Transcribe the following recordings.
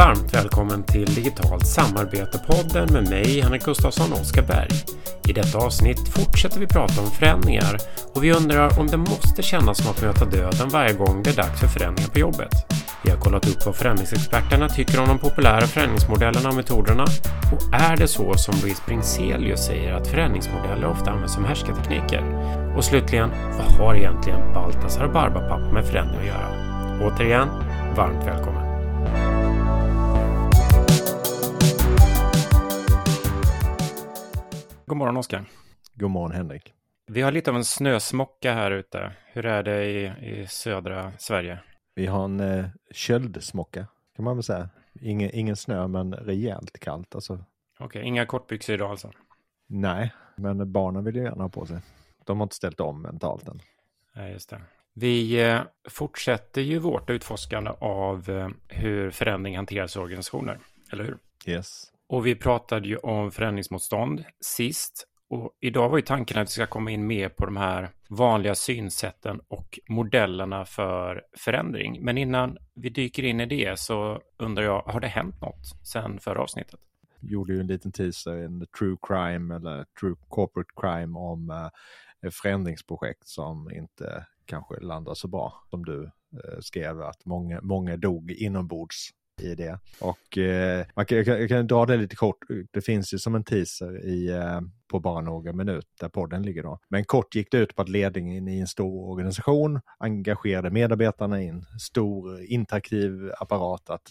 Varmt välkommen till Digitalt samarbete-podden med mig, Henrik Gustafsson och Oskar Berg. I detta avsnitt fortsätter vi prata om förändringar och vi undrar om det måste kännas som att möta döden varje gång det är dags för förändringar på jobbet. Vi har kollat upp vad förändringsexperterna tycker om de populära förändringsmodellerna och metoderna. Och är det så som Louise Bringselius säger att förändringsmodeller ofta används som härskartekniker? Och slutligen, vad har egentligen Baltasar och Barbapapa med förändring att göra? Återigen, varmt välkommen! God morgon Oskar. God morgon Henrik. Vi har lite av en snösmocka här ute. Hur är det i, i södra Sverige? Vi har en eh, köldsmocka kan man väl säga. Ingen, ingen snö men rejält kallt alltså. Okej, okay, inga kortbyxor idag alltså? Nej, men barnen vill ju gärna ha på sig. De har inte ställt om mentalt än. Nej, just det. Vi eh, fortsätter ju vårt utforskande av eh, hur förändring hanteras i organisationer, eller hur? Yes. Och vi pratade ju om förändringsmotstånd sist. Och idag var ju tanken att vi ska komma in mer på de här vanliga synsätten och modellerna för förändring. Men innan vi dyker in i det så undrar jag, har det hänt något sedan förra avsnittet? Gjorde ju en liten teaser, en true crime eller true corporate crime om uh, förändringsprojekt som inte kanske landar så bra som du eh, skrev att många, många dog inombords i det. Och eh, man kan, jag, kan, jag kan dra det lite kort. Det finns ju som en teaser i, eh, på bara några minuter där podden ligger då. Men kort gick det ut på att ledningen i en stor organisation engagerade medarbetarna i en stor interaktiv apparat att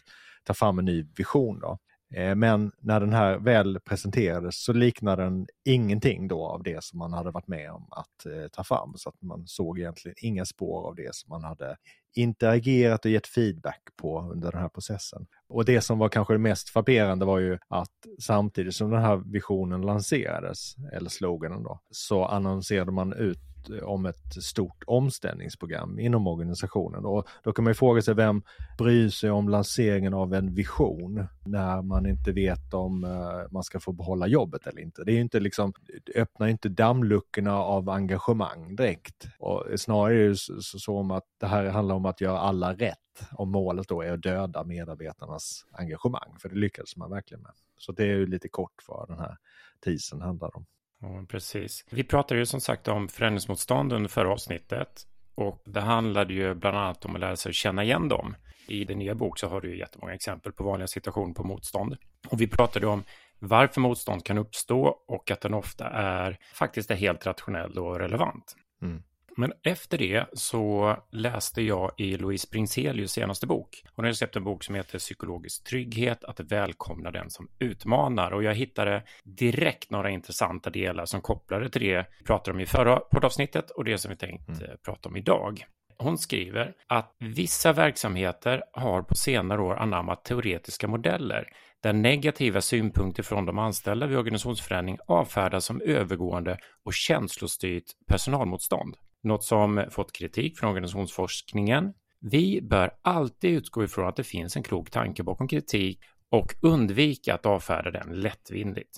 ta fram en ny vision då. Eh, men när den här väl presenterades så liknade den ingenting då av det som man hade varit med om att eh, ta fram. Så att man såg egentligen inga spår av det som man hade interagerat och gett feedback på under den här processen. Och det som var kanske det mest frapperande var ju att samtidigt som den här visionen lanserades, eller sloganen då, så annonserade man ut om ett stort omställningsprogram inom organisationen. Och då kan man ju fråga sig vem bryr sig om lanseringen av en vision när man inte vet om eh, man ska få behålla jobbet eller inte. Det är ju inte liksom, det öppnar inte dammluckorna av engagemang direkt. Och snarare är det så, så, om att det här handlar om att göra alla rätt om målet då är att döda medarbetarnas engagemang, för det lyckades man verkligen med. Så det är ju lite kort vad den här tisen handlar om. Ja, precis. Vi pratade ju som sagt om förändringsmotstånd under förra avsnittet. Och det handlade ju bland annat om att lära sig att känna igen dem. I din nya bok så har du ju jättemånga exempel på vanliga situationer på motstånd. Och vi pratade om varför motstånd kan uppstå och att den ofta är faktiskt är helt rationell och relevant. Mm. Men efter det så läste jag i Louise Bringselius senaste bok. Hon har släppt en bok som heter Psykologisk trygghet, att välkomna den som utmanar. Och jag hittade direkt några intressanta delar som kopplade till det vi pratade om i förra poddavsnittet och det som vi tänkt mm. prata om idag. Hon skriver att vissa verksamheter har på senare år anammat teoretiska modeller där negativa synpunkter från de anställda vid organisationsförändring avfärdas som övergående och känslostyrt personalmotstånd. Något som fått kritik från organisationsforskningen. Vi bör alltid utgå ifrån att det finns en klok tanke bakom kritik och undvika att avfärda den lättvindigt.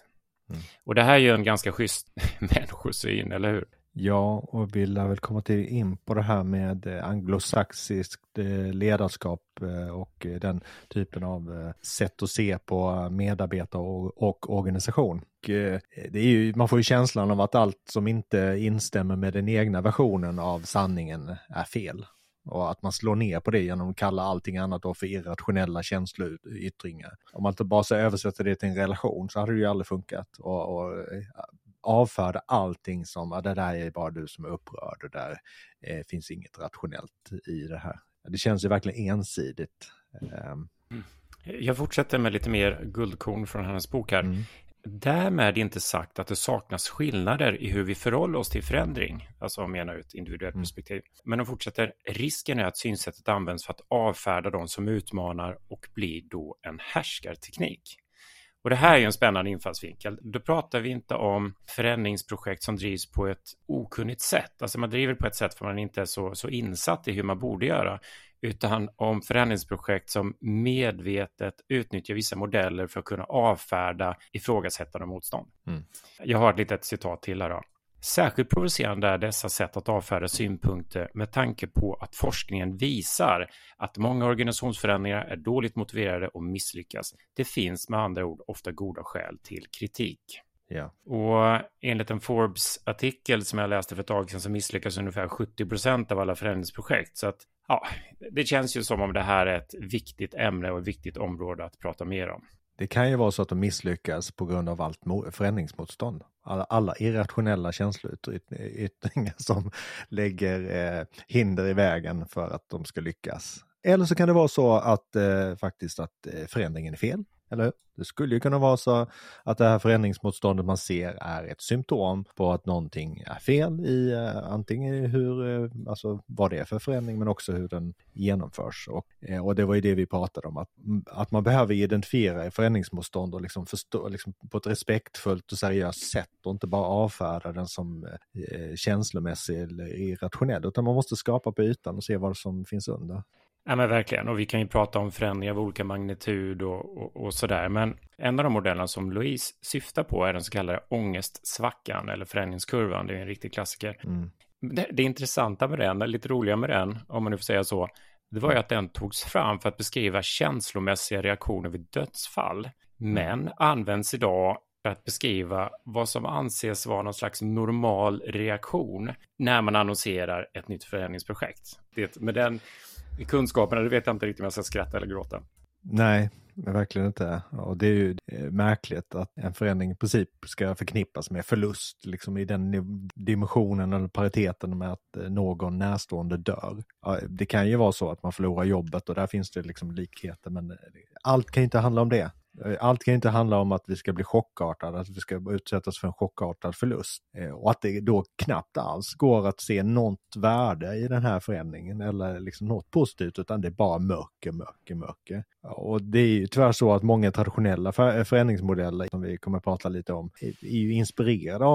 Mm. Och det här är ju en ganska schysst människosyn, eller hur? Ja, och vi lär väl komma till in på det här med eh, anglosaxiskt eh, ledarskap eh, och den typen av sätt att se på medarbetare och, organisation. det är ju, man får ju känslan av att allt som inte instämmer med den egna versionen av sanningen är fel. Och att man slår ner på det genom att kalla allting annat då för irrationella känsloyttringar. Om man inte bara översätter det till en relation så hade det ju aldrig funkat. Och, och avfärda allting som, att det där är bara du som är upprörd och där eh, finns inget rationellt i det här. Det känns ju verkligen ensidigt. Um. Jag fortsätter med lite mer guldkorn från hennes bok här. Mm. Därmed inte sagt att det saknas skillnader i hur vi förhåller oss till förändring, alltså menar ett individuellt mm. perspektiv. Men de fortsätter, risken är att synsättet används för att avfärda de som utmanar och blir då en härskarteknik. Och det här är en spännande infallsvinkel. Då pratar vi inte om förändringsprojekt som drivs på ett okunnigt sätt. Alltså man driver på ett sätt för man inte är så, så insatt i hur man borde göra, utan om förändringsprojekt som medvetet utnyttjar vissa modeller för att kunna avfärda ifrågasättande motstånd. Mm. Jag har ett litet citat till här då. Särskilt provocerande är dessa sätt att avfärda synpunkter med tanke på att forskningen visar att många organisationsförändringar är dåligt motiverade och misslyckas. Det finns med andra ord ofta goda skäl till kritik. Ja. Och enligt en Forbes-artikel som jag läste för ett tag sedan så misslyckas ungefär 70 procent av alla förändringsprojekt. Så att ja, det känns ju som om det här är ett viktigt ämne och ett viktigt område att prata mer om. Det kan ju vara så att de misslyckas på grund av allt förändringsmotstånd. Alla, alla irrationella känsloyttringar som lägger eh, hinder i vägen för att de ska lyckas. Eller så kan det vara så att eh, faktiskt att eh, förändringen är fel. Eller Det skulle ju kunna vara så att det här förändringsmotståndet man ser är ett symptom på att någonting är fel i eh, antingen hur, eh, alltså vad det är för förändring men också hur den genomförs. Och, eh, och det var ju det vi pratade om, att, mm, att man behöver identifiera förändringsmotstånd och liksom förstå liksom på ett respektfullt och seriöst sätt och inte bara avfärda den som känslomässig eller irrationell, utan man måste skapa på ytan och se vad som finns under. Ja men verkligen, och vi kan ju prata om förändringar av olika magnitud och, och, och sådär. Men en av de modellerna som Louise syftar på är den så kallade ångestsvackan eller förändringskurvan. Det är en riktig klassiker. Mm. Det, det intressanta med den, lite roliga med den, om man nu får säga så, det var ju att den togs fram för att beskriva känslomässiga reaktioner vid dödsfall. Men används idag för att beskriva vad som anses vara någon slags normal reaktion när man annonserar ett nytt förändringsprojekt. Det, med den kunskapen, det vet jag inte riktigt om jag ska skratta eller gråta. Nej, verkligen inte. Och det är ju eh, märkligt att en förändring i princip ska förknippas med förlust, liksom i den dimensionen eller pariteten med att eh, någon närstående dör. Det kan ju vara så att man förlorar jobbet och där finns det liksom likheter, men eh, allt kan inte handla om det. Eh, allt kan inte handla om att vi ska bli chockartade, att vi ska utsättas för en chockartad förlust. Eh, och att det då knappt alls går att se något värde i den här förändringen eller liksom något positivt, utan det är bara mörker, mörker, mörker. Och det är ju tyvärr så att många traditionella eh, förändringsmodeller, som vi kommer att prata lite om, är ju inspirerade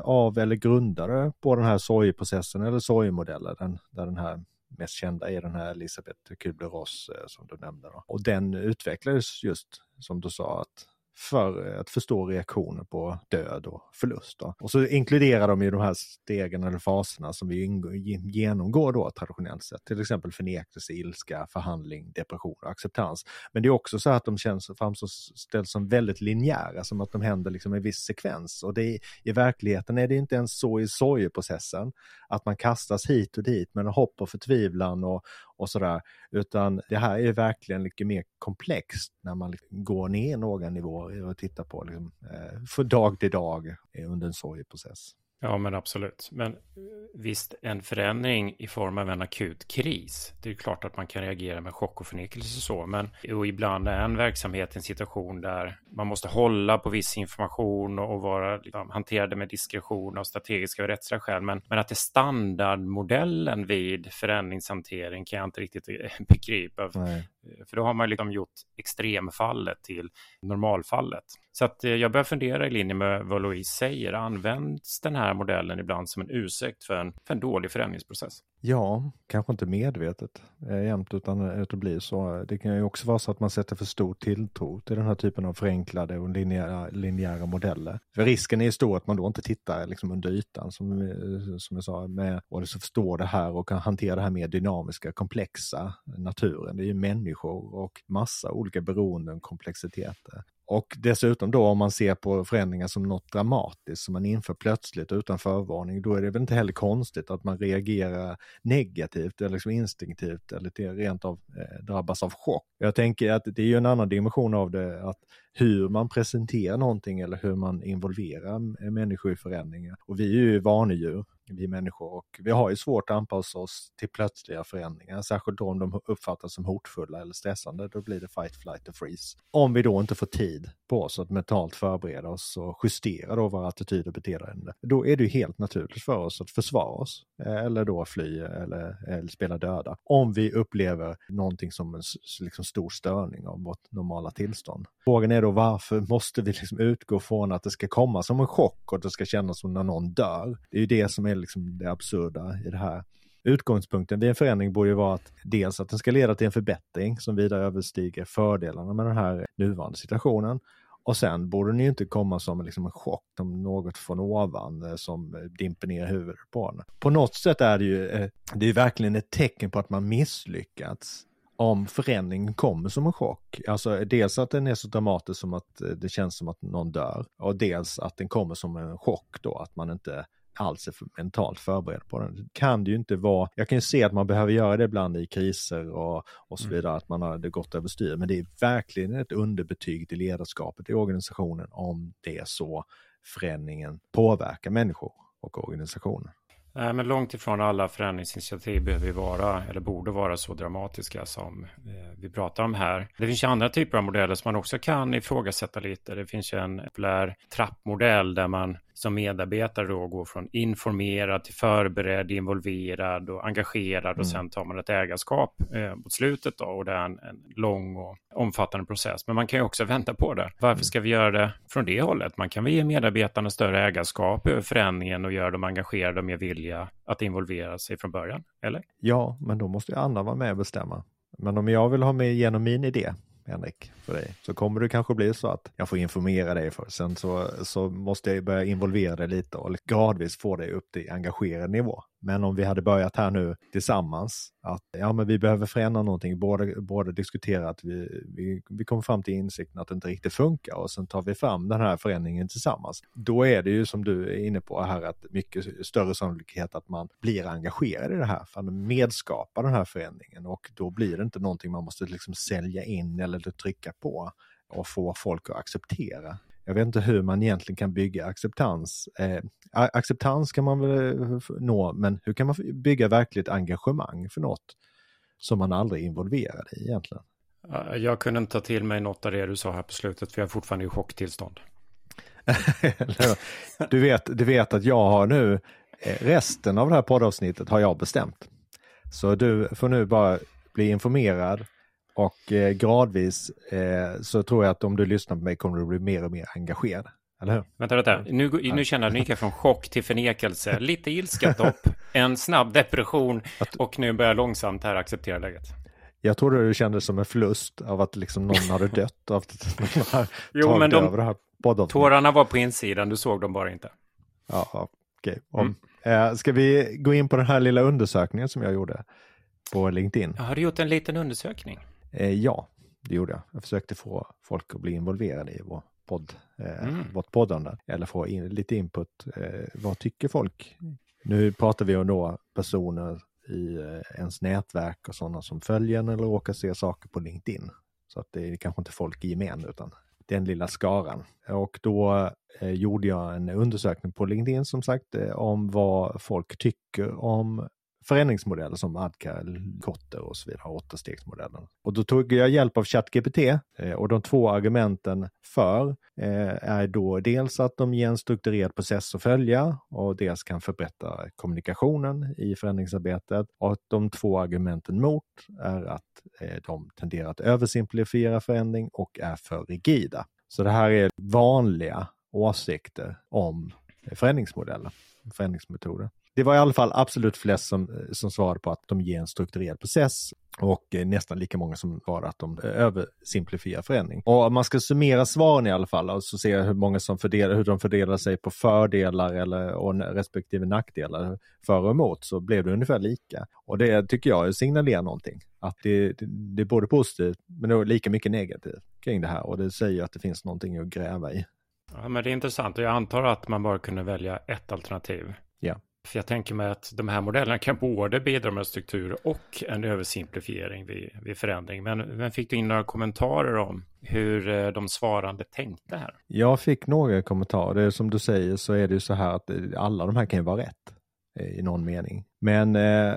av eller grundade på den här sorgprocessen eller sorgmodellen, där den här mest kända är den här Elisabeth Kübler-Ross eh, som du nämnde. Då. Och den utvecklades just som du sa att för eh, att förstå reaktioner på död och förlust. Då. Och så inkluderar de ju de här stegen eller faserna som vi genomgår då traditionellt sett, till exempel förnekelse, ilska, förhandling, depression och acceptans. Men det är också så att de känns, framställs som väldigt linjära, som att de händer liksom i viss sekvens. Och det är, i verkligheten är det inte ens så i sorgeprocessen, att man kastas hit och dit med hopp och förtvivlan och, och sådär. Utan det här är verkligen lite mer komplext när man liksom går ner några nivåer och tittar på liksom, eh, för dag till dag under en sorgeprocess. Ja, men absolut. Men visst, en förändring i form av en akut kris. Det är klart att man kan reagera med chock och förnekelse och så, men och ibland är en verksamhet en situation där man måste hålla på viss information och vara liksom, hanterade med diskretion av strategiska och rättsliga skäl. Men, men att det är standardmodellen vid förändringshantering kan jag inte riktigt eh, begripa. Nej. Eh, för då har man liksom gjort extremfallet till normalfallet. Så att eh, jag börjar fundera i linje med vad Louise säger. Används den här modellen ibland som en ursäkt för en, för en dålig förändringsprocess? Ja, kanske inte medvetet eh, jämt utan eh, att det blir så. Det kan ju också vara så att man sätter för stor tilltro till den här typen av förenklade och linjära, linjära modeller. För risken är ju stor att man då inte tittar liksom under ytan som, som jag sa med och så förstår det här och kan hantera det här mer dynamiska, komplexa naturen. Det är ju människor och massa olika beroenden, komplexiteter. Och dessutom då om man ser på förändringar som något dramatiskt som man inför plötsligt utan förvarning, då är det väl inte heller konstigt att man reagerar negativt eller liksom instinktivt eller rent av eh, drabbas av chock. Jag tänker att det är ju en annan dimension av det, att hur man presenterar någonting eller hur man involverar människor i förändringar. Och vi är ju vanedjur vi människor och vi har ju svårt att anpassa oss till plötsliga förändringar, särskilt då om de uppfattas som hotfulla eller stressande. Då blir det fight, flight och freeze. Om vi då inte får tid på oss att mentalt förbereda oss och justera då våra attityder och beteende, då är det ju helt naturligt för oss att försvara oss eh, eller då fly eller, eller spela döda. Om vi upplever någonting som en liksom, stor störning av vårt normala tillstånd. Frågan är då varför måste vi liksom utgå från att det ska komma som en chock och att det ska kännas som när någon dör? Det är ju det som är liksom det absurda i det här. Utgångspunkten vid en förändring borde ju vara att dels att den ska leda till en förbättring som vida överstiger fördelarna med den här nuvarande situationen och sen borde ni inte komma som liksom en chock, som något från ovan eh, som eh, dimper ner huvudet på en. På något sätt är det ju, eh, det är verkligen ett tecken på att man misslyckats om förändringen kommer som en chock. Alltså dels att den är så dramatisk som att det känns som att någon dör och dels att den kommer som en chock då, att man inte alls är mentalt förberedd på den. Det kan det ju inte vara. Jag kan ju se att man behöver göra det ibland i kriser och, och så mm. vidare, mm. att man har det gått överstyr. Men det är verkligen ett underbetyg till ledarskapet i organisationen om det är så förändringen påverkar människor och organisationen. Nej, men långt ifrån alla förändringsinitiativ behöver vara eller borde vara så dramatiska som eh, vi pratar om här. Det finns ju andra typer av modeller som man också kan ifrågasätta lite. Det finns ju en populär trappmodell där man som medarbetare då går från informerad till förberedd, involverad och engagerad och mm. sen tar man ett ägarskap eh, mot slutet då och det är en, en, lång och omfattande process. Men man kan ju också vänta på det. Varför mm. ska vi göra det från det hållet? Man kan väl ge medarbetarna större ägarskap över förändringen och göra dem engagerade och mer vilja att involvera sig från början, eller? Ja, men då måste ju andra vara med och bestämma. Men om jag vill ha med igenom min idé, Henrik, för dig. Så kommer det kanske bli så att jag får informera dig för sen så, så måste jag börja involvera dig lite och gradvis få dig upp till engagerad nivå. Men om vi hade börjat här nu tillsammans, att ja, men vi behöver förändra någonting, både, både diskutera att vi, vi, vi kommer fram till insikten att det inte riktigt funkar och sen tar vi fram den här förändringen tillsammans. Då är det ju som du är inne på här att mycket större sannolikhet att man blir engagerad i det här, för att medskapa den här förändringen och då blir det inte någonting man måste liksom sälja in eller trycka på och få folk att acceptera jag vet inte hur man egentligen kan bygga acceptans. Eh, acceptans kan man väl eh, nå, men hur kan man bygga verkligt engagemang för något som man aldrig är involverad i egentligen? Jag kunde inte ta till mig något av det du sa här på slutet, för jag är fortfarande i chocktillstånd. du, vet, du vet att jag har nu, eh, resten av det här poddavsnittet har jag bestämt. Så du får nu bara bli informerad och eh, gradvis eh, så tror jag att om du lyssnar på mig kommer du bli mer och mer engagerad. Eller hur? Vänta, vänta. Nu, nu känner jag Nika från chock till förnekelse. Lite ilskatopp, en snabb depression och nu börjar långsamt här acceptera läget. Jag trodde du kände som en förlust av att liksom någon hade dött. Av att någon har jo, men de, över det här tårarna var på insidan, du såg dem bara inte. Ja, okej. Okay. Mm. Eh, ska vi gå in på den här lilla undersökningen som jag gjorde på LinkedIn? Jag har du gjort en liten undersökning? Eh, ja, det gjorde jag. Jag försökte få folk att bli involverade i vår podd, eh, mm. vårt poddande, eller få in, lite input. Eh, vad tycker folk? Nu pratar vi om då personer i eh, ens nätverk och sådana som följer eller råkar se saker på LinkedIn. Så att det är kanske inte folk i gemen utan den lilla skaran. Och då eh, gjorde jag en undersökning på LinkedIn som sagt eh, om vad folk tycker om förändringsmodeller som Adka, Kotter och så vidare, åttastegsmodellen. Och då tog jag hjälp av ChatGPT eh, och de två argumenten för eh, är då dels att de ger en strukturerad process att följa och dels kan förbättra kommunikationen i förändringsarbetet. Och de två argumenten mot är att eh, de tenderar att översimplifiera förändring och är för rigida. Så det här är vanliga åsikter om förändringsmodeller, förändringsmetoder det var i alla fall absolut flest som, som svarade på att de ger en strukturerad process och eh, nästan lika många som svarade att de översimplifierar förändring. Och om man ska summera svaren i alla fall och så se hur många som fördelar, hur de fördelar sig på fördelar eller och respektive nackdelar för och emot så blev det ungefär lika. Och det tycker jag signalerar någonting. Att det, det, det är både positivt men det är lika mycket negativt kring det här och det säger att det finns någonting att gräva i. Ja, men det är intressant och jag antar att man bara kunde välja ett alternativ. Ja. För jag tänker mig att de här modellerna kan både bidra med struktur och en översimplifiering vid, vid förändring. Men, men fick du in några kommentarer om hur eh, de svarande tänkte här? Jag fick några kommentarer. Som du säger så är det ju så här att eh, alla de här kan ju vara rätt eh, i någon mening. Men eh,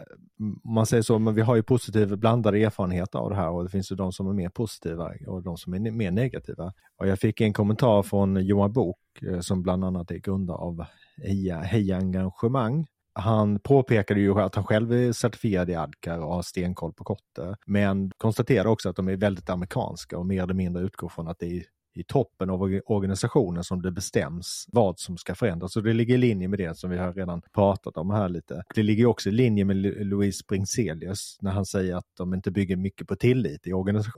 man säger så, men vi har ju positiva blandade erfarenheter av det här och det finns ju de som är mer positiva och de som är mer negativa. Och jag fick en kommentar från Johan Bok eh, som bland annat är grundare av Heja, Heja Engagemang. Han påpekade ju att han själv är certifierad i Adkar och har stenkoll på Kotte, men konstaterade också att de är väldigt amerikanska och mer eller mindre utgår från att det är i toppen av organisationen som det bestäms vad som ska förändras. Och det ligger i linje med det som vi har redan pratat om här lite. Det ligger också i linje med Louise Bringselius när han säger att de inte bygger mycket på tillit i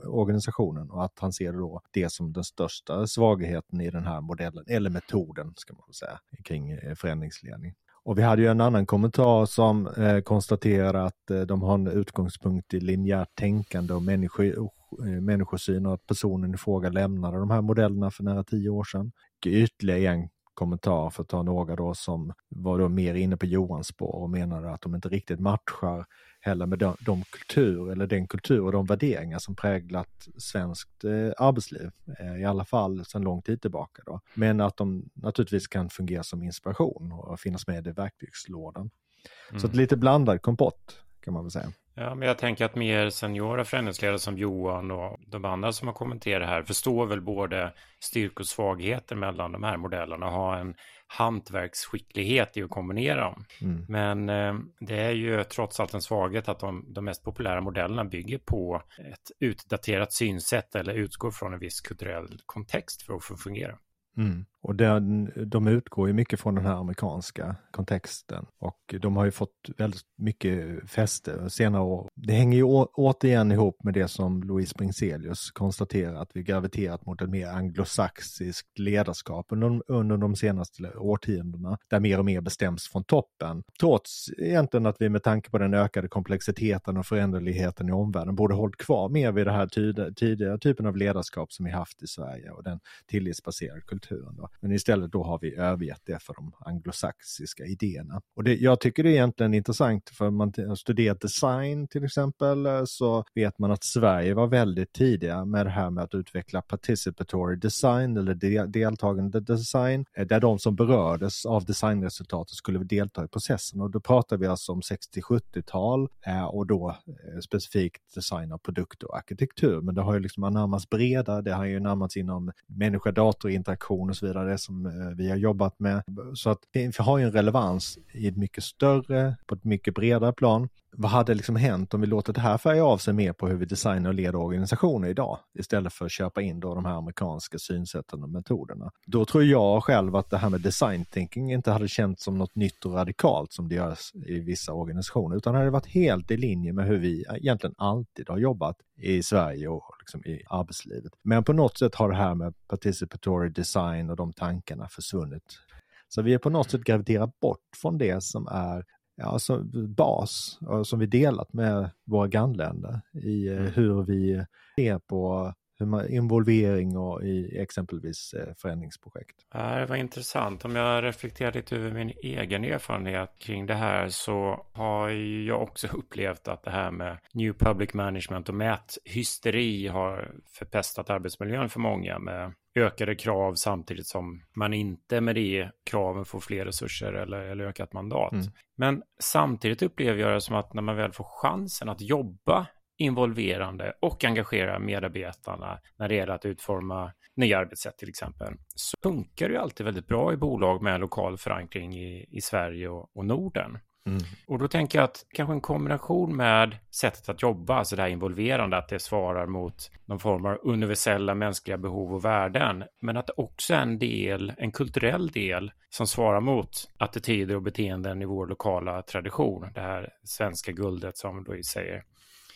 organisationen och att han ser då det som den största svagheten i den här modellen, eller metoden ska man säga, kring eh, förändringsledning. Och vi hade ju en annan kommentar som eh, konstaterar att eh, de har en utgångspunkt i linjärt tänkande och människo, människosyn och att personen i fråga lämnade de här modellerna för nära tio år sedan. Och ytterligare en kommentar för att ta några då som var då mer inne på Johans spår och menade att de inte riktigt matchar heller med de, de kultur eller den kultur och de värderingar som präglat svenskt eh, arbetsliv, eh, i alla fall sedan lång tid tillbaka. Då. Men att de naturligtvis kan fungera som inspiration och finnas med i verktygslådan. Mm. Så lite blandad kompott kan man väl säga. Ja, men jag tänker att mer seniora förändringsledare som Johan och de andra som har kommenterat här förstår väl både styrkor och svagheter mellan de här modellerna och har en hantverksskicklighet i att kombinera dem. Mm. Men eh, det är ju trots allt en svaghet att de, de mest populära modellerna bygger på ett utdaterat synsätt eller utgår från en viss kulturell kontext för att få fungera. Mm. Och den, de utgår ju mycket från den här amerikanska kontexten och de har ju fått väldigt mycket fäste senare år. Det hänger ju å, återigen ihop med det som Louise Bringselius konstaterar att vi graviterat mot ett mer anglosaxiskt ledarskap under, under de senaste årtiondena där mer och mer bestäms från toppen. Trots egentligen att vi med tanke på den ökade komplexiteten och föränderligheten i omvärlden borde hållit kvar mer vid den här tidigare typen av ledarskap som vi haft i Sverige och den tillitsbaserade kulturen. Då. Men istället då har vi övergett det för de anglosaxiska idéerna. Och det, jag tycker det är egentligen intressant för man har studerat design till exempel eh, så vet man att Sverige var väldigt tidiga med det här med att utveckla participatory design eller de, deltagande design eh, där de som berördes av designresultatet skulle delta i processen. Och då pratar vi alltså om 60-70-tal eh, och då specifikt design av produkter och arkitektur. Men det har ju liksom anammats bredare, det har ju anammats inom människa-dator-interaktion och så vidare vidare, det som eh, vi har jobbat med. Så att vi har ju en relevans i ett mycket större, på ett mycket bredare plan. Vad hade liksom hänt om vi låter det här färga av sig mer på hur vi designar och leder organisationer idag istället för att köpa in då de här amerikanska synsätten och metoderna? Då tror jag själv att det här med design thinking inte hade känts som något nytt och radikalt som det görs i vissa organisationer utan hade varit helt i linje med hur vi egentligen alltid har jobbat i Sverige och liksom i arbetslivet. Men på något sätt har det här med participatory design och de tankarna försvunnit. Så vi är på något sätt graviterat bort från det som är ja, alltså bas som vi delat med våra grannländer i eh, mm. hur vi ser på involvering och i exempelvis eh, förändringsprojekt. Det var intressant. Om jag reflekterar lite över min egen erfarenhet kring det här så har jag också upplevt att det här med New Public Management och mäthysteri har förpestat arbetsmiljön för många med ökade krav samtidigt som man inte med det kraven får fler resurser eller, eller ökat mandat. Mm. Men samtidigt upplever jag det som att när man väl får chansen att jobba involverande och engagera medarbetarna när det gäller att utforma nya arbetssätt till exempel, så funkar det ju alltid väldigt bra i bolag med lokal förankring i, i Sverige och, och Norden. Mm. Och då tänker jag att kanske en kombination med sättet att jobba, alltså det här involverande, att det svarar mot någon form av universella mänskliga behov och värden, men att det också är en del, en kulturell del som svarar mot attityder och beteenden i vår lokala tradition, det här svenska guldet som Louise säger.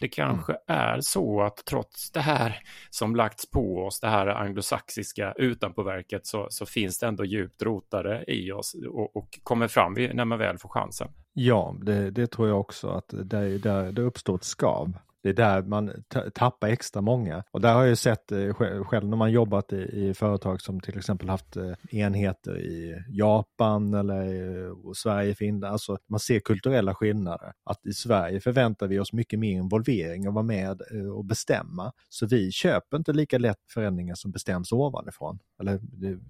Det kanske mm. är så att trots det här som lagts på oss, det här anglosaxiska utanpåverket, så, så finns det ändå djupt rotade i oss och, och kommer fram när man väl får chansen. Ja, det, det tror jag också att det, där, det uppstår ett skav. Det är där man tappar extra många. Och där har jag sett eh, själv när man jobbat i, i företag som till exempel haft eh, enheter i Japan eller eh, i Sverige, Finland. Alltså man ser kulturella skillnader. Att i Sverige förväntar vi oss mycket mer involvering och vara med eh, och bestämma. Så vi köper inte lika lätt förändringar som bestäms ovanifrån. Eller,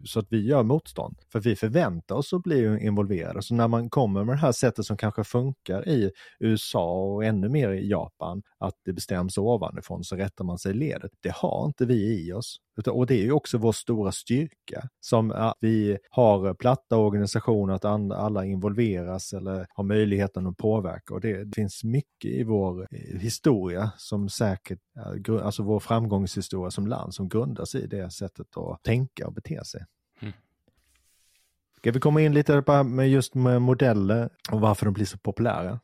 så att vi gör motstånd. För vi förväntar oss att bli involverade. Så när man kommer med det här sättet som kanske funkar i USA och ännu mer i Japan, att det bestäms ovanifrån så rättar man sig i ledet. Det har inte vi i oss. Och det är ju också vår stora styrka, som att vi har platta organisationer, att alla involveras eller har möjligheten att påverka. Och det finns mycket i vår eh, historia som säkert, alltså vår framgångshistoria som land, som grundas i det sättet att tänka och bete sig. Mm. Ska vi komma in lite på med just med modeller och varför de blir så populära?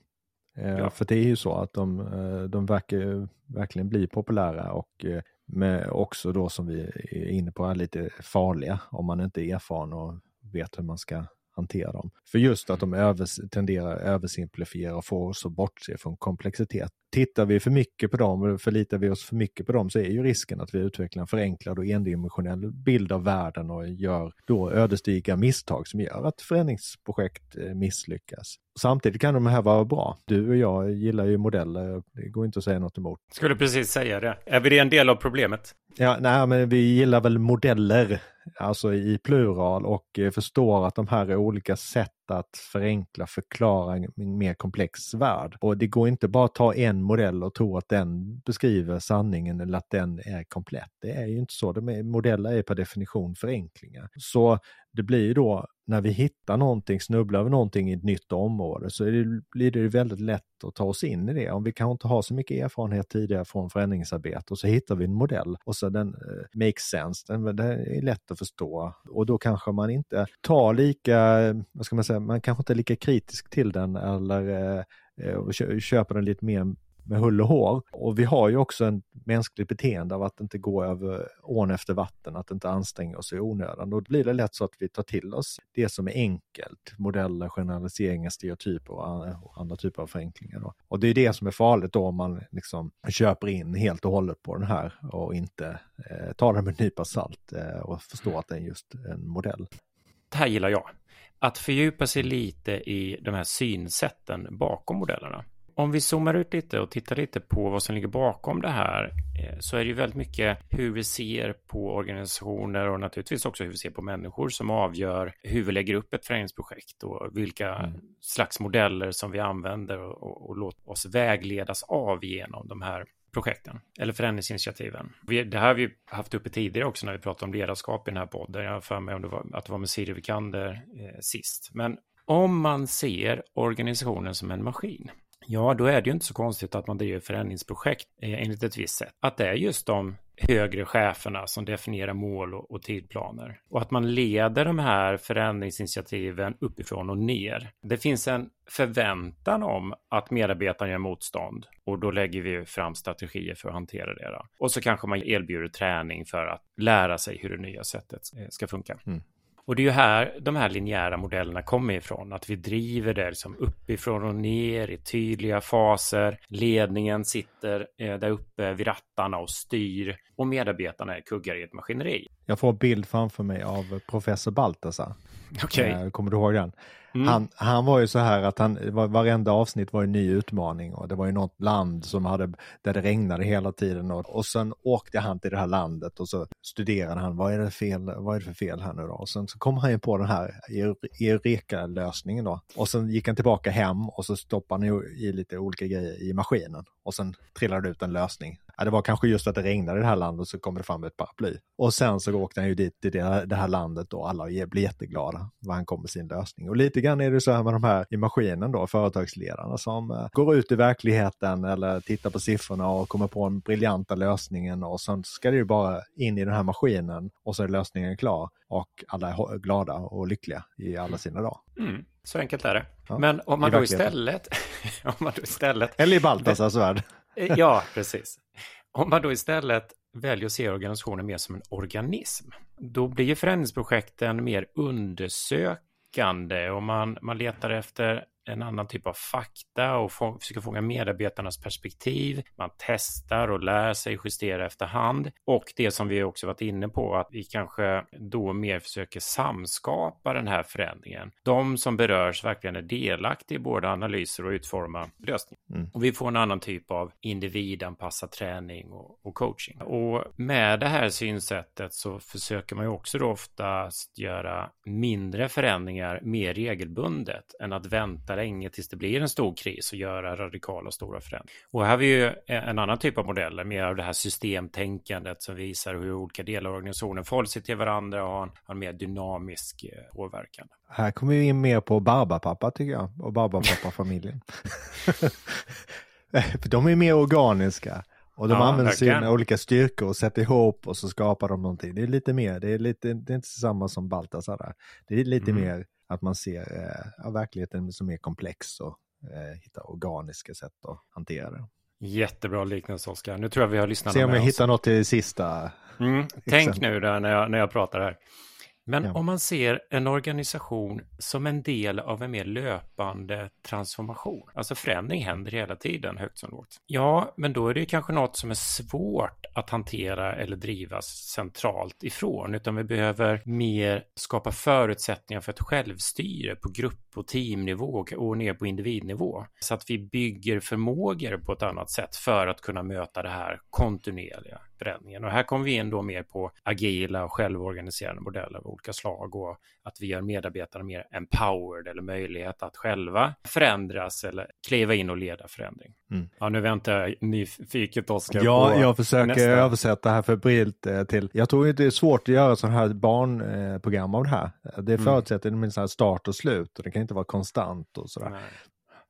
Eh, ja. För det är ju så att de, eh, de verkar verkligen bli populära och med också då som vi är inne på är lite farliga om man inte är erfaren och vet hur man ska hantera dem. För just att de övers tenderar att översimplifiera och få oss att bortse från komplexitet. Tittar vi för mycket på dem, förlitar vi oss för mycket på dem så är ju risken att vi utvecklar en förenklad och endimensionell bild av världen och gör då ödesdigra misstag som gör att förändringsprojekt eh, misslyckas. Samtidigt kan de här vara bra. Du och jag gillar ju modeller, det går inte att säga något emot. Skulle precis säga det. Är vi det en del av problemet? Ja, nej, men vi gillar väl modeller, alltså i plural och eh, förstår att de här är olika sätt att förenkla, förklara en mer komplex värld. Och det går inte bara att ta en modell och tro att den beskriver sanningen eller att den är komplett. Det är ju inte så. modeller är per definition förenklingar. Så det blir då när vi hittar någonting, snubblar över någonting i ett nytt område så det, blir det väldigt lätt att ta oss in i det. Om vi kanske inte har så mycket erfarenhet tidigare från förändringsarbete och så hittar vi en modell och så den uh, makes sense, den, den är lätt att förstå och då kanske man inte tar lika, vad ska man säga, man kanske inte är lika kritisk till den eller uh, och köper den lite mer med hull och hår. Och vi har ju också en mänskligt beteende av att inte gå över ån efter vatten, att inte anstränga oss i onödan. Då blir det lätt så att vi tar till oss det som är enkelt, modeller, generaliseringar, stereotyper och andra typer av förenklingar. Då. Och det är det som är farligt då om man liksom köper in helt och hållet på den här och inte eh, tar den med en nypa salt eh, och förstår att det är just en modell. Det här gillar jag. Att fördjupa sig lite i de här synsätten bakom modellerna om vi zoomar ut lite och tittar lite på vad som ligger bakom det här eh, så är det ju väldigt mycket hur vi ser på organisationer och naturligtvis också hur vi ser på människor som avgör hur vi lägger upp ett föreningsprojekt och vilka mm. slags modeller som vi använder och, och, och låter oss vägledas av genom de här projekten eller förändringsinitiativen. det här har vi haft uppe tidigare också när vi pratade om ledarskap i den här podden. Jag har för mig om det var, att det var med Siri Vikander eh, sist. Men om man ser organisationen som en maskin Ja, då är det ju inte så konstigt att man driver förändringsprojekt eh, enligt ett visst sätt. Att det är just de högre cheferna som definierar mål och, och tidplaner. Och att man leder de här förändringsinitiativen uppifrån och ner. Det finns en förväntan om att medarbetarna gör motstånd och då lägger vi fram strategier för att hantera det. Då. Och så kanske man erbjuder träning för att lära sig hur det nya sättet eh, ska funka. Mm. Och det är ju här de här linjära modellerna kommer ifrån, att vi driver det liksom uppifrån och ner i tydliga faser. Ledningen sitter eh, där uppe vid rattarna och styr och medarbetarna är kuggar i ett maskineri. Jag får en bild framför mig av professor Baltasar. Okej. Okay. Eh, kommer du ihåg den? Mm. Han, han var ju så här att han, varenda avsnitt var en ny utmaning och det var ju något land som hade, där det regnade hela tiden och, och sen åkte han till det här landet och så studerade han vad är det, fel, vad är det för fel här nu då? Och sen så kom han ju på den här Eureka-lösningen då och sen gick han tillbaka hem och så stoppade han i lite olika grejer i maskinen och sen trillade det ut en lösning ja, det var kanske just att det regnade i det här landet och så kommer det fram ett paraply. Och sen så åkte han ju dit till det, det här landet och alla blir jätteglada vad han kom med sin lösning. Och lite grann är det så här med de här i maskinen då, företagsledarna som uh, går ut i verkligheten eller tittar på siffrorna och kommer på den briljanta lösningen och sen ska det ju bara in i den här maskinen och så är lösningen klar och alla är glada och lyckliga i alla sina dagar. Mm, så enkelt är det. Ja, Men om man då istället... om man då istället... Eller i Baltasars värld. Eh, ja, precis. Om man då istället väljer att se organisationen mer som en organism, då blir ju förändringsprojekten mer undersökande och man, man letar efter en annan typ av fakta och få, försöker fånga medarbetarnas perspektiv. Man testar och lär sig justera efterhand. Och det som vi också varit inne på, att vi kanske då mer försöker samskapa den här förändringen. De som berörs verkligen är delaktiga i både analyser och utforma lösningar. Mm. Och vi får en annan typ av individanpassad träning och, och, coaching. Och med det här synsättet så försöker man ju också då oftast göra mindre förändringar mer regelbundet än att vänta länge tills det blir en stor kris och göra radikala och stora förändringar. Och här har vi ju en annan typ av modeller, mer av det här systemtänkandet som visar hur olika delar av organisationen förhåller sig till varandra och har en, har en mer dynamisk eh, påverkan. Här kommer vi in mer på Barbapapa tycker jag, och Barbapapa-familjen. För de är mer organiska. Och de ja, använder sina olika styrkor och sätter ihop och så skapar de någonting. Det är lite mer, det är, lite, det är inte samma som Baltasar Det är lite mm. mer att man ser eh, verkligheten som mer komplex och eh, hittar organiska sätt att hantera det. Jättebra liknelse Oskar. Nu tror jag vi har lyssnat. Se om jag hittar något till sista. Mm. Tänk nu där när jag, när jag pratar här. Men ja. om man ser en organisation som en del av en mer löpande transformation, alltså förändring händer hela tiden, högt som lågt. Ja, men då är det kanske något som är svårt att hantera eller drivas centralt ifrån, utan vi behöver mer skapa förutsättningar för ett självstyre på grupp och teamnivå och ner på individnivå, så att vi bygger förmågor på ett annat sätt för att kunna möta det här kontinuerliga förändringen. Och här kommer vi in då mer på agila och självorganiserande modeller av olika slag och att vi gör medarbetarna mer empowered eller möjlighet att själva förändras eller kliva in och leda förändring. Mm. Ja, nu väntar jag nyfiket Oskar Ja, jag försöker nästa. översätta här febrilt eh, till, jag tror inte det är svårt att göra sådana här barnprogram av det här. Det mm. förutsätter mm. en start och slut och det kan inte vara konstant och sådär. Nej.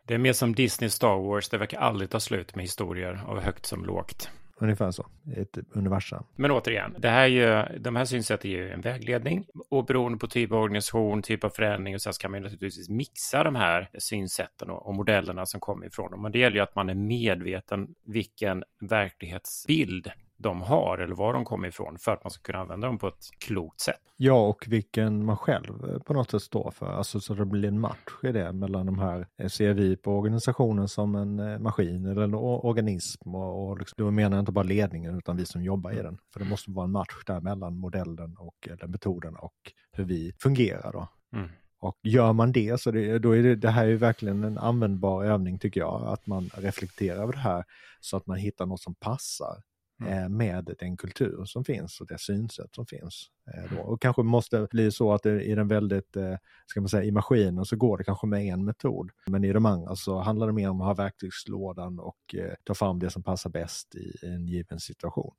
Det är mer som Disney Star Wars, det verkar aldrig ta slut med historier av högt som lågt. Ungefär så, ett universum. Men återigen, det här är ju, de här synsätten är ju en vägledning och beroende på typ av organisation, typ av förändring och så ska man naturligtvis mixa de här synsätten och, och modellerna som kommer ifrån dem. Men det gäller ju att man är medveten vilken verklighetsbild de har eller var de kommer ifrån för att man ska kunna använda dem på ett klokt sätt. Ja, och vilken man själv eh, på något sätt står för. Alltså så det blir en match i det mellan de här, eh, ser vi på organisationen som en eh, maskin eller en organism och, och liksom, då menar jag inte bara ledningen utan vi som jobbar i den. För det måste vara en match där mellan modellen och eller metoden och hur vi fungerar då. Mm. Och gör man det så det, då är det, det här är verkligen en användbar övning tycker jag, att man reflekterar över det här så att man hittar något som passar Mm. Eh, med den kultur som finns och det synsätt som finns. Eh, då. Och kanske måste bli så att det, i den väldigt, eh, ska man säga, i maskinen så går det kanske med en metod. Men i de andra så handlar det mer om att ha verktygslådan och eh, ta fram det som passar bäst i en given situation.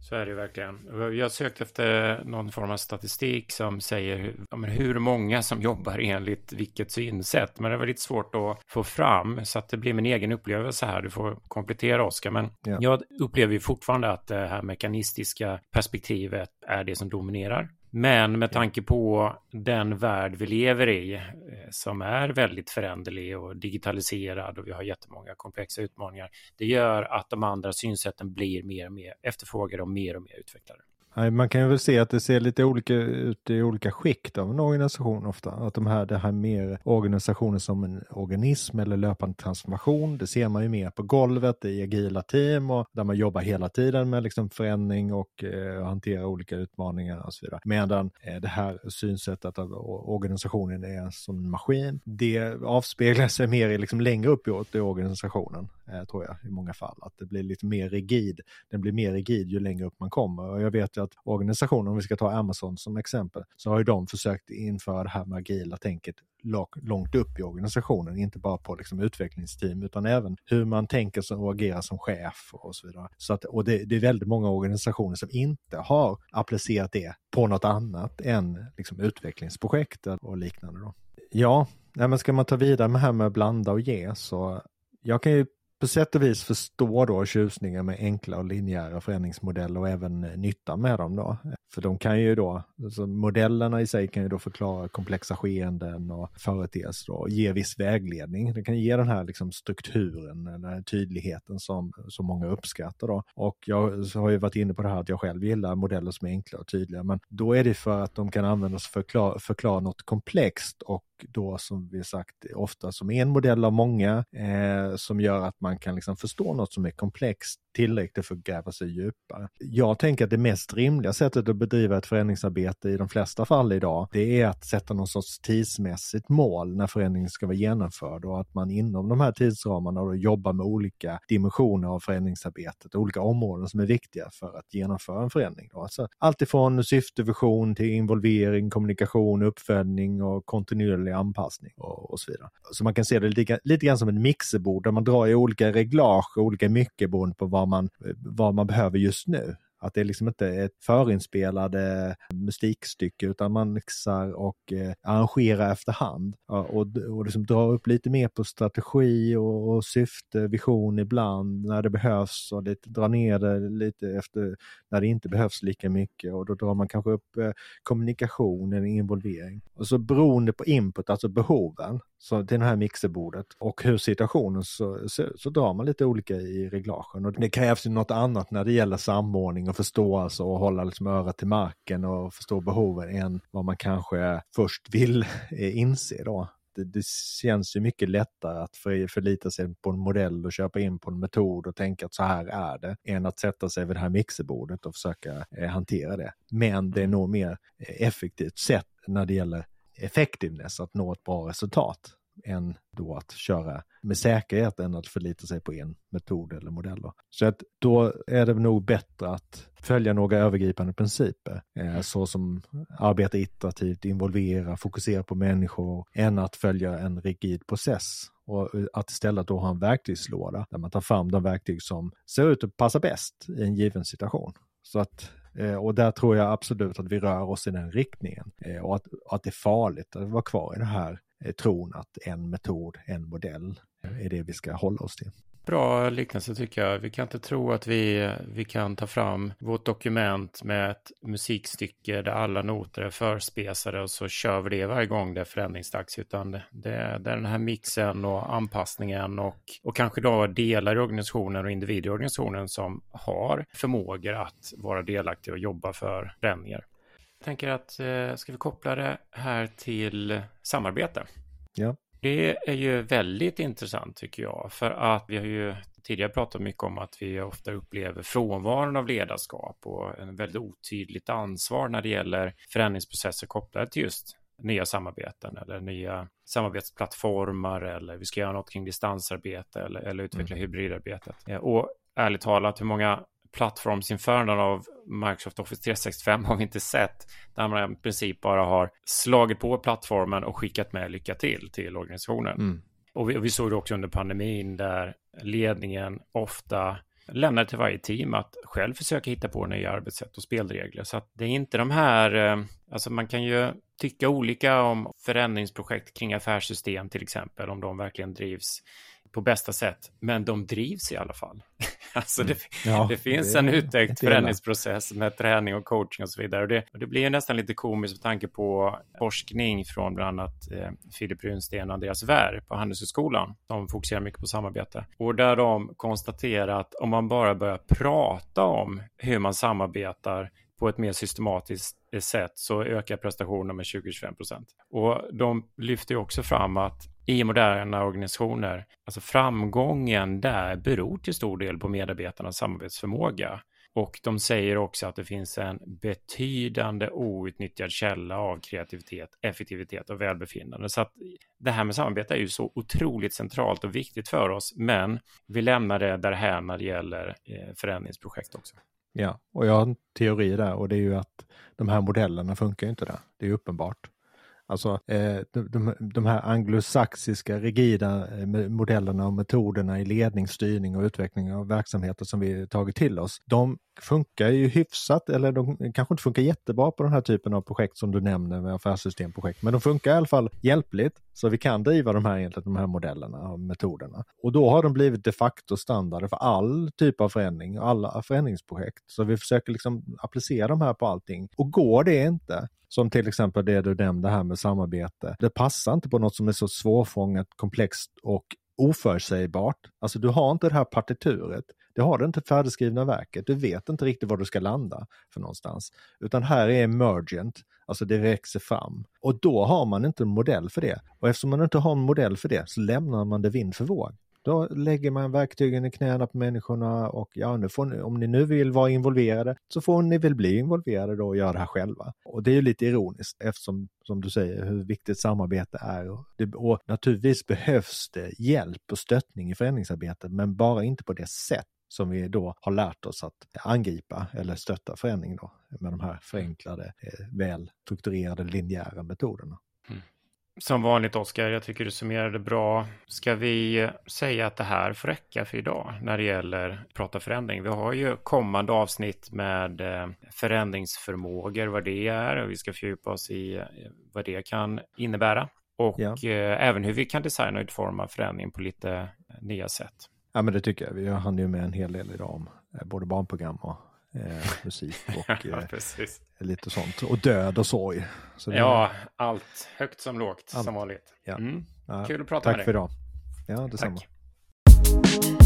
Så är det verkligen. Jag har sökt efter någon form av statistik som säger ja, hur många som jobbar enligt vilket synsätt. Men det var lite svårt att få fram så att det blir min egen upplevelse här. Du får komplettera Oskar. Men ja. jag upplever ju fortfarande att det här mekanistiska perspektivet är det som dominerar. Men med tanke på den värld vi lever i eh, som är väldigt föränderlig och digitaliserad och vi har jättemånga komplexa utmaningar. Det gör att de andra synsätten blir mer och mer efterfrågade och mer och mer utvecklade. Man kan ju väl se att det ser lite olika ut i olika skikt av en organisation ofta. Att de här, det här mer organisationer som en organism eller löpande transformation, det ser man ju mer på golvet i agila team och där man jobbar hela tiden med liksom förändring och eh, hantera olika utmaningar och så vidare. Medan eh, det här synsättet att organisationen är som en maskin, det avspeglar sig mer i liksom längre uppåt i organisationen, eh, tror jag i många fall. Att det blir lite mer rigid. Den blir mer rigid ju längre upp man kommer. Och jag vet att organisationer, om vi ska ta Amazon som exempel, så har ju de försökt införa det här med agila tänket långt upp i organisationen, inte bara på liksom utvecklingsteam utan även hur man tänker och agerar som chef och så vidare. Så att, och det, det är väldigt många organisationer som inte har applicerat det på något annat än liksom utvecklingsprojekt och liknande. Då. Ja, men ska man ta vidare med det här med blanda och ge så jag kan ju på sätt och vis förstå då tjusningen med enkla och linjära förändringsmodeller och även eh, nyttan med dem då. För de kan ju då, alltså modellerna i sig kan ju då förklara komplexa skeenden och företeelser och ge viss vägledning. Det kan ge den här liksom strukturen, den här tydligheten som, som många uppskattar då. Och jag har ju varit inne på det här att jag själv gillar modeller som är enkla och tydliga, men då är det för att de kan användas för att förklara, förklara något komplext och då som vi sagt ofta som en modell av många eh, som gör att man kan liksom förstå något som är komplext tillräckligt för att gräva sig djupare. Jag tänker att det mest rimliga sättet att bedriva ett förändringsarbete i de flesta fall idag, det är att sätta någon sorts tidsmässigt mål när förändringen ska vara genomförd och att man inom de här tidsramarna då jobbar med olika dimensioner av förändringsarbetet, olika områden som är viktiga för att genomföra en förändring. Då. Alltså, allt ifrån till involvering, kommunikation, uppföljning och kontinuerlig möjlig anpassning och, och så vidare. Så man kan se det lite, lite grann som ett mixerbord där man drar i olika reglage och olika mycket beroende på vad man, vad man behöver just nu. Att det är liksom inte ett förinspelade musikstycke utan man mixar och eh, arrangerar efterhand. Ja, och och liksom drar upp lite mer på strategi och, och syfte, vision ibland när det behövs och lite, drar ner det lite efter när det inte behövs lika mycket och då drar man kanske upp eh, kommunikation eller involvering. Och så beroende på input, alltså behoven, så till det här mixerbordet och hur situationen så, så, så, drar man lite olika i reglagen. Och det krävs ju något annat när det gäller samordning och förståelse och hålla liksom örat till marken och förstå behoven än vad man kanske först vill eh, inse då. Det, det känns ju mycket lättare att för, förlita sig på en modell och köpa in på en metod och tänka att så här är det, än att sätta sig vid det här mixerbordet och försöka eh, hantera det. Men det är nog mer effektivt sätt när det gäller effectiveness, att nå ett bra resultat än då att köra med säkerhet än att förlita sig på en metod eller modell. Så att då är det nog bättre att följa några övergripande principer, eh, så som arbeta iterativt, involvera, fokusera på människor, än att följa en rigid process och att istället då ha en verktygslåda där man tar fram de verktyg som ser ut att passa bäst i en given situation. Så att Eh, och där tror jag absolut att vi rör oss i den riktningen. Eh, och att, att det är farligt att vara kvar i den här eh, Eh, tron att en metod, en modell är det vi ska hålla oss till. Bra liknelse tycker jag. Vi kan inte tro att vi, vi kan ta fram vårt dokument med ett musikstycke där alla noter är förspesade och så kör vi det varje gång det är förändringsdags. Utan det, det är den här mixen och anpassningen och, och kanske då delar i organisationen och individer i organisationen som har förmågor att vara delaktiga och jobba för förändringar. Jag tänker att eh, ska vi koppla det här till samarbete? Ja. Det är ju väldigt intressant tycker jag, för att vi har ju tidigare pratat mycket om att vi ofta upplever frånvaron av ledarskap och en väldigt otydligt ansvar när det gäller förändringsprocesser kopplade till just nya samarbeten eller nya samarbetsplattformar eller vi ska göra något kring distansarbete eller, eller utveckla mm. hybridarbetet. Och ärligt talat, hur många plattformsinföranden av Microsoft Office 365 har vi inte sett. Där man i princip bara har slagit på plattformen och skickat med lycka till till organisationen. Mm. Och, vi, och vi såg det också under pandemin där ledningen ofta lämnade till varje team att själv försöka hitta på nya arbetssätt och spelregler. Så att det är inte de här, eh, alltså man kan ju tycka olika om förändringsprojekt kring affärssystem till exempel, om de verkligen drivs på bästa sätt, men de drivs i alla fall. Alltså det, mm. ja, det finns det en uttäckt förändringsprocess med träning och coaching och så vidare. Och det, och det blir nästan lite komiskt med tanke på forskning från bland annat eh, Filip Runsten och Andreas Wär på Handelshögskolan. De fokuserar mycket på samarbete. Och där de konstaterar att om man bara börjar prata om hur man samarbetar på ett mer systematiskt sätt så ökar prestationen med 20-25 procent. Och de lyfter också fram att i moderna organisationer, alltså framgången där beror till stor del på medarbetarnas samarbetsförmåga. Och de säger också att det finns en betydande outnyttjad källa av kreativitet, effektivitet och välbefinnande. Så att det här med samarbete är ju så otroligt centralt och viktigt för oss, men vi lämnar det därhän när det gäller eh, förändringsprojekt också. Ja, och jag har en teori där och det är ju att de här modellerna funkar inte där. Det är uppenbart. Alltså eh, de, de, här anglosaxiska rigida eh, modellerna och metoderna i ledning, styrning och utveckling av verksamheter som vi tagit till oss, de funkar ju hyfsat, eller de kanske inte funkar jättebra på den här typen av projekt som du nämner med affärssystemprojekt, men de funkar i alla fall hjälpligt så vi kan driva de här, de här modellerna och metoderna. Och då har de blivit de facto standarder för all typ av förändring alla förändringsprojekt. Så vi försöker liksom applicera de här på allting. Och går det inte, som till exempel det du nämnde här med samarbete. Det passar inte på något som är så svårfångat, komplext och oförutsägbart. Alltså du har inte det här partituret. Du har det inte färdigskrivna verket. Du vet inte riktigt var du ska landa för någonstans. Utan här är emergent, alltså det växer fram. Och då har man inte en modell för det. Och eftersom man inte har en modell för det så lämnar man det vind för våg. Då lägger man verktygen i knäna på människorna och ja, nu får ni, om ni nu vill vara involverade så får ni väl bli involverade då och göra det här själva. Och det är ju lite ironiskt eftersom, som du säger, hur viktigt samarbete är. Och, det, och naturligtvis behövs det hjälp och stöttning i förändringsarbetet, men bara inte på det sätt som vi då har lärt oss att angripa eller stötta förändring då med de här förenklade, eh, väl strukturerade linjära metoderna. Som vanligt Oskar, jag tycker du summerade bra. Ska vi säga att det här får räcka för idag när det gäller att prata förändring? Vi har ju kommande avsnitt med eh, förändringsförmågor, vad det är och vi ska fördjupa oss i eh, vad det kan innebära. Och ja. Eh, även hur vi kan designa och utforma förändring på lite nya sätt. Ja men det tycker jag. Vi hann ju med en hel del idag om både barnprogram och eh, musik och ja, eh, lite sånt. Och död och sorg. Så ja, allt högt som lågt allt. som vanligt. Ja. Mm. Kul att prata Tack med dig. Tack för idag. Ja, detsamma. Tack.